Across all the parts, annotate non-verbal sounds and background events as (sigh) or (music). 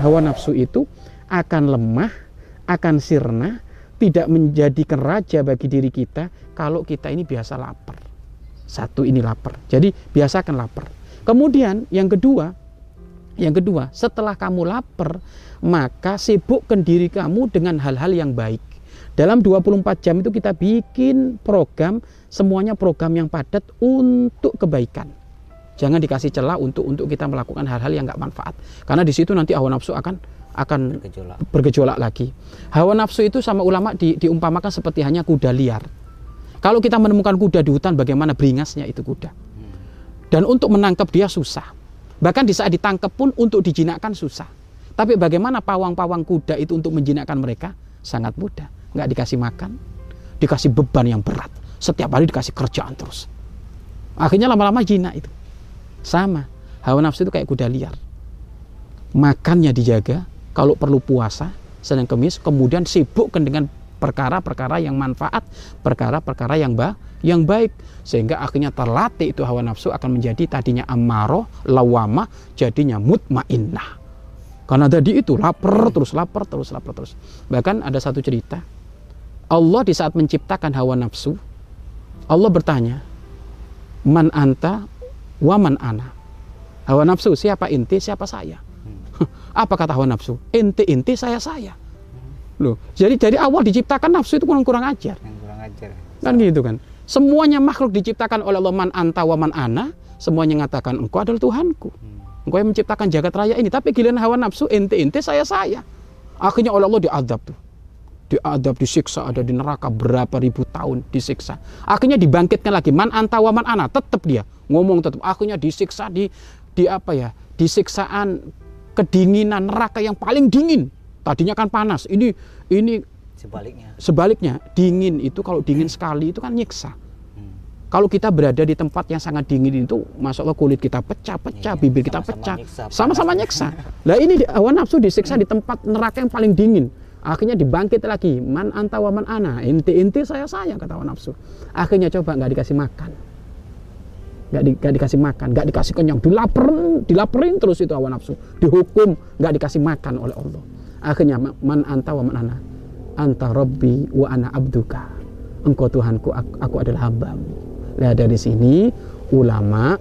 hawa nafsu itu akan lemah, akan sirna, tidak menjadikan raja bagi diri kita kalau kita ini biasa lapar. Satu ini lapar. Jadi biasakan lapar. Kemudian yang kedua, yang kedua, setelah kamu lapar, maka sibukkan diri kamu dengan hal-hal yang baik. Dalam 24 jam itu kita bikin program, semuanya program yang padat untuk kebaikan. Jangan dikasih celah untuk untuk kita melakukan hal-hal yang nggak manfaat. Karena di situ nanti hawa nafsu akan akan bergejolak. bergejolak lagi. Hawa nafsu itu sama ulama di, diumpamakan seperti hanya kuda liar. Kalau kita menemukan kuda di hutan, bagaimana beringasnya itu kuda. Dan untuk menangkap dia susah. Bahkan di saat ditangkap pun untuk dijinakkan susah. Tapi bagaimana pawang-pawang kuda itu untuk menjinakkan mereka? Sangat mudah. Nggak dikasih makan, dikasih beban yang berat. Setiap hari dikasih kerjaan terus. Akhirnya lama-lama jinak itu. Sama. Hawa nafsu itu kayak kuda liar. Makannya dijaga, kalau perlu puasa, Senin Kemis, kemudian sibukkan dengan perkara-perkara yang manfaat, perkara-perkara yang ba yang baik sehingga akhirnya terlatih itu hawa nafsu akan menjadi tadinya amaro, lawama, jadinya mutmainnah. Karena tadi itu lapar terus lapar terus lapar terus. Bahkan ada satu cerita. Allah di saat menciptakan hawa nafsu, Allah bertanya, "Man anta wa man ana?" Hawa nafsu siapa inti, siapa saya? Hmm. (laughs) Apa kata hawa nafsu? Inti inti saya saya. Loh, jadi dari awal diciptakan nafsu itu kurang kurang ajar. kurang ajar. Kan gitu kan. Semuanya makhluk diciptakan oleh Allah man anta wa man ana, semuanya mengatakan engkau adalah Tuhanku. Hmm. Engkau yang menciptakan jagat raya ini, tapi giliran hawa nafsu ente-ente saya-saya. Akhirnya oleh Allah diadab tuh. Diadab, disiksa, ada di neraka berapa ribu tahun disiksa. Akhirnya dibangkitkan lagi, man anta wa man ana, tetap dia ngomong tetap. Akhirnya disiksa di di apa ya? Disiksaan kedinginan neraka yang paling dingin. Tadinya kan panas. Ini ini Sebaliknya. Sebaliknya, dingin itu kalau dingin sekali itu kan nyiksa. Hmm. Kalau kita berada di tempat yang sangat dingin itu, masya Allah kulit kita pecah-pecah, iya, bibir kita sama -sama pecah, sama-sama nyiksa. Lah ini hawa nafsu disiksa di tempat neraka yang paling dingin. Akhirnya dibangkit lagi, man anta wa man ana, inti-inti saya saya kata nafsu. Akhirnya coba nggak dikasih makan, nggak di, gak dikasih makan, nggak dikasih kenyang, dilaperin, dilaperin terus itu hawa nafsu, dihukum, nggak dikasih makan oleh Allah. Akhirnya man anta wa man ana, anta rabbi wa ana abduka. Engkau Tuhanku aku, aku adalah hambamu. Nah dari sini ulama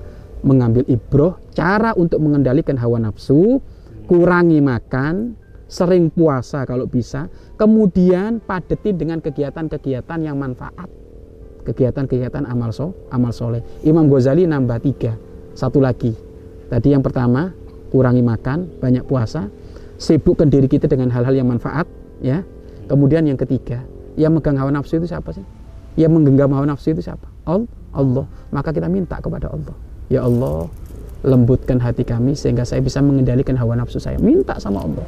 mengambil ibroh cara untuk mengendalikan hawa nafsu kurangi makan sering puasa kalau bisa kemudian padeti dengan kegiatan-kegiatan yang manfaat kegiatan-kegiatan amal so amal soleh Imam Ghazali nambah tiga satu lagi tadi yang pertama kurangi makan banyak puasa sibukkan diri kita dengan hal-hal yang manfaat ya Kemudian yang ketiga, yang megang hawa nafsu itu siapa sih? Yang menggenggam hawa nafsu itu siapa? Allah. Maka kita minta kepada Allah. Ya Allah, lembutkan hati kami sehingga saya bisa mengendalikan hawa nafsu saya. Minta sama Allah.